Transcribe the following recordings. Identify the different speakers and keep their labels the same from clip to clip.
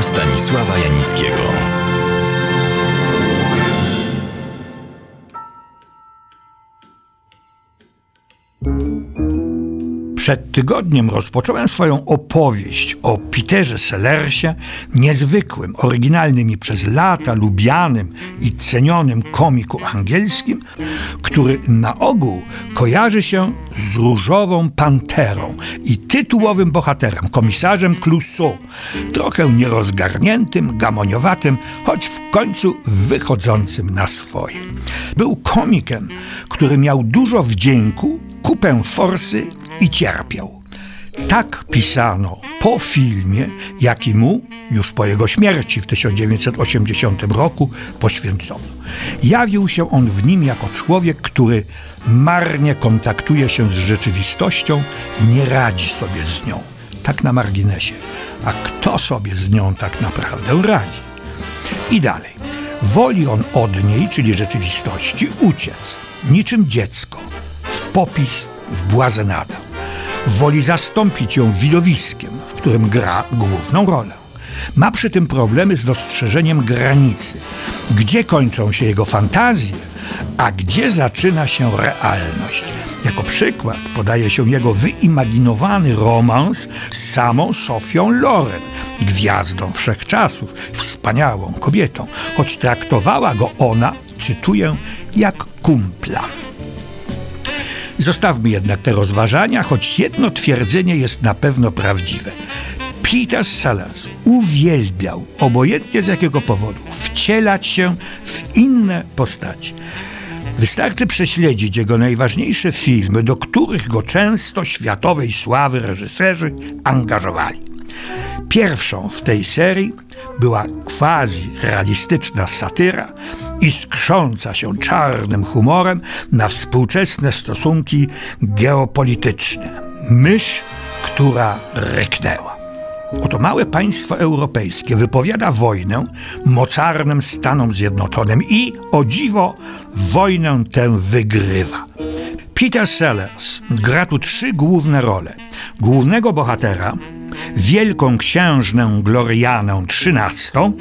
Speaker 1: Stanisława Janickiego.
Speaker 2: Przed tygodniem rozpocząłem swoją opowieść o Peterze Sellersie, niezwykłym, oryginalnym i przez lata lubianym i cenionym komiku angielskim, który na ogół kojarzy się z różową panterą i tytułowym bohaterem, komisarzem Clouseau, trochę nierozgarniętym, gamoniowatym, choć w końcu wychodzącym na swoje. Był komikiem, który miał dużo wdzięku, kupę forsy i cierpiał. Tak pisano po filmie, jaki mu, już po jego śmierci w 1980 roku, poświęcono. Jawił się on w nim jako człowiek, który marnie kontaktuje się z rzeczywistością, nie radzi sobie z nią. Tak na marginesie. A kto sobie z nią tak naprawdę radzi? I dalej. Woli on od niej, czyli rzeczywistości, uciec, niczym dziecko, w popis, w błazenadę. Woli zastąpić ją widowiskiem, w którym gra główną rolę. Ma przy tym problemy z dostrzeżeniem granicy, gdzie kończą się jego fantazje, a gdzie zaczyna się realność. Jako przykład podaje się jego wyimaginowany romans z samą Sofią Loren, gwiazdą wszechczasów, wspaniałą kobietą, choć traktowała go ona, cytuję, jak kumpla. Zostawmy jednak te rozważania, choć jedno twierdzenie jest na pewno prawdziwe. Peter Sellers uwielbiał, obojętnie z jakiego powodu, wcielać się w inne postaci. Wystarczy prześledzić jego najważniejsze filmy, do których go często światowej sławy reżyserzy angażowali. Pierwszą w tej serii była quasi-realistyczna satyra iskrząca się czarnym humorem na współczesne stosunki geopolityczne. Mysz, która ryknęła. Oto małe państwo europejskie wypowiada wojnę mocarnym Stanom Zjednoczonym i, o dziwo, wojnę tę wygrywa. Peter Sellers gra tu trzy główne role. Głównego bohatera, wielką księżnę Glorianę XIII,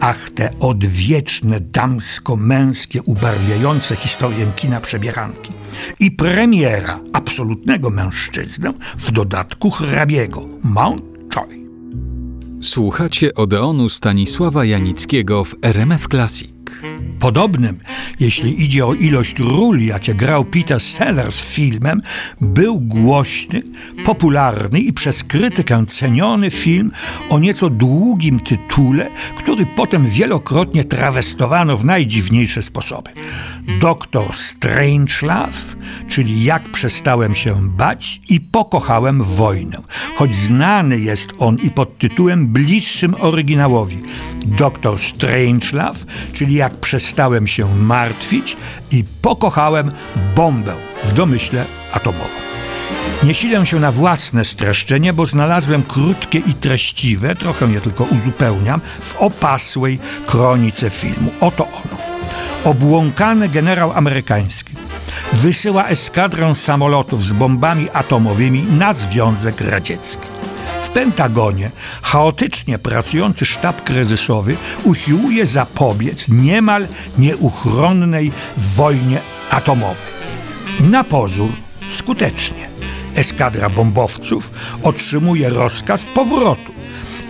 Speaker 2: ach te odwieczne damsko-męskie ubarwiające historię kina przebieranki i premiera, absolutnego mężczyznę, w dodatku hrabiego, Mountjoy.
Speaker 1: Słuchacie Odeonu Stanisława Janickiego w RMF Classic.
Speaker 2: Podobnym, jeśli idzie o ilość ról, jakie grał Peter Sellers filmem, był głośny, popularny i przez krytykę ceniony film o nieco długim tytule, który potem wielokrotnie trawestowano w najdziwniejsze sposoby. Doktor Strangelove, czyli Jak przestałem się bać i pokochałem wojnę, choć znany jest on i pod tytułem bliższym oryginałowi. Doktor Strangelove, czyli Jak przestałem się martwić i pokochałem bombę w domyśle atomową. Nie silę się na własne streszczenie, bo znalazłem krótkie i treściwe, trochę je tylko uzupełniam, w opasłej kronice filmu. Oto ono. Obłąkany generał amerykański wysyła eskadrę samolotów z bombami atomowymi na Związek Radziecki. W Pentagonie chaotycznie pracujący sztab kryzysowy usiłuje zapobiec niemal nieuchronnej wojnie atomowej. Na pozór skutecznie. Eskadra bombowców otrzymuje rozkaz powrotu,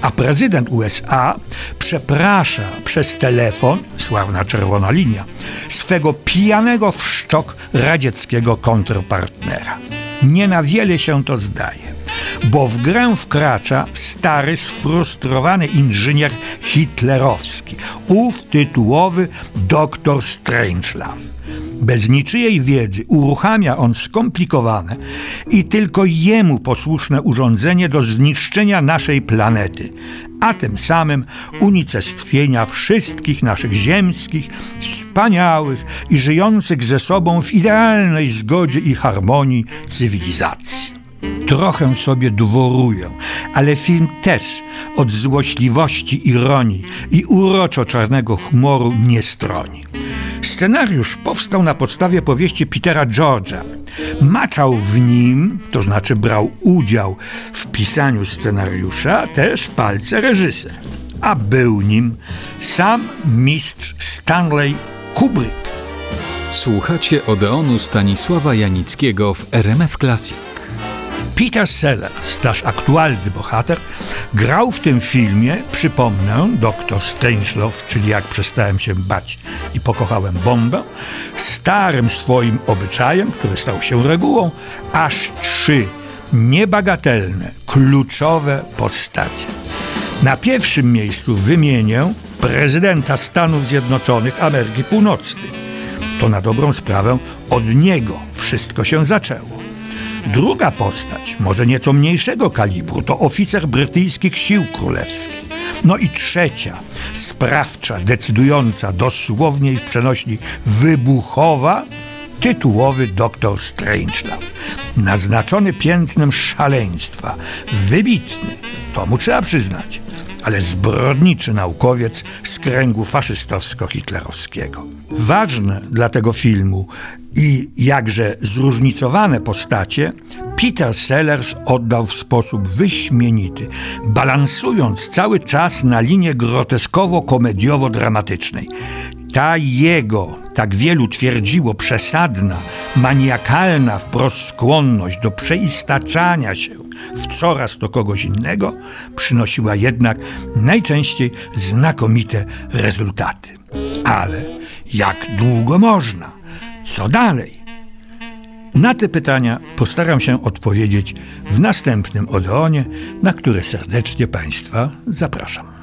Speaker 2: a prezydent USA przeprasza przez telefon, sławna czerwona linia, swego pijanego w sztok radzieckiego kontrpartnera. Nie na wiele się to zdaje bo w grę wkracza stary, sfrustrowany inżynier hitlerowski, ów tytułowy doktor Strangelove. Bez niczyjej wiedzy uruchamia on skomplikowane i tylko jemu posłuszne urządzenie do zniszczenia naszej planety, a tym samym unicestwienia wszystkich naszych ziemskich, wspaniałych i żyjących ze sobą w idealnej zgodzie i harmonii cywilizacji. Trochę sobie dworuję, ale film też od złośliwości, ironii i uroczo czarnego humoru nie stroni. Scenariusz powstał na podstawie powieści Petera George'a. Maczał w nim, to znaczy brał udział w pisaniu scenariusza, też palce reżyser. A był nim sam mistrz Stanley Kubrick.
Speaker 1: Słuchacie Odeonu Stanisława Janickiego w RMF Classic.
Speaker 2: Peter Sellers, nasz aktualny bohater, grał w tym filmie, przypomnę, doktor Strangelove, czyli jak przestałem się bać i pokochałem bombę, starym swoim obyczajem, który stał się regułą, aż trzy niebagatelne, kluczowe postacie. Na pierwszym miejscu wymienię prezydenta Stanów Zjednoczonych Ameryki Północnej. To na dobrą sprawę od niego wszystko się zaczęło. Druga postać, może nieco mniejszego kalibru, to oficer brytyjskich sił królewskich. No i trzecia, sprawcza, decydująca, dosłownie ich przenośni wybuchowa, tytułowy doktor Strangelove. Naznaczony piętnem szaleństwa, wybitny, to mu trzeba przyznać, ale zbrodniczy naukowiec z kręgu faszystowsko-hitlerowskiego. Ważne dla tego filmu i jakże zróżnicowane postacie Peter Sellers oddał w sposób wyśmienity, balansując cały czas na linie groteskowo-komediowo-dramatycznej. Ta jego, tak wielu twierdziło, przesadna, maniakalna wprost skłonność do przeistaczania się w coraz to kogoś innego przynosiła jednak najczęściej znakomite rezultaty. Ale jak długo można? Co dalej? Na te pytania postaram się odpowiedzieć w następnym Odeonie, na które serdecznie Państwa zapraszam.